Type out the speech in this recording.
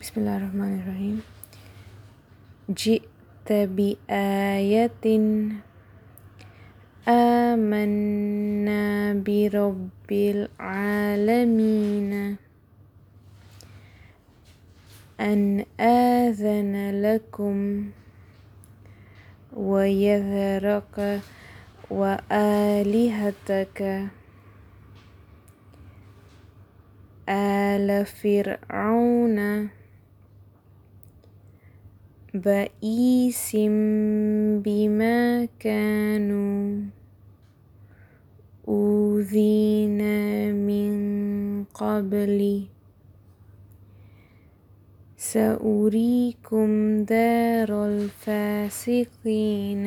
بسم الله الرحمن الرحيم. جئت بآية. آمنا برب العالمين. أن آذن لكم ويذرك وآلهتك. آل فرعون. بئيس بما كانوا أوذينا من قبل سأريكم دار الفاسقين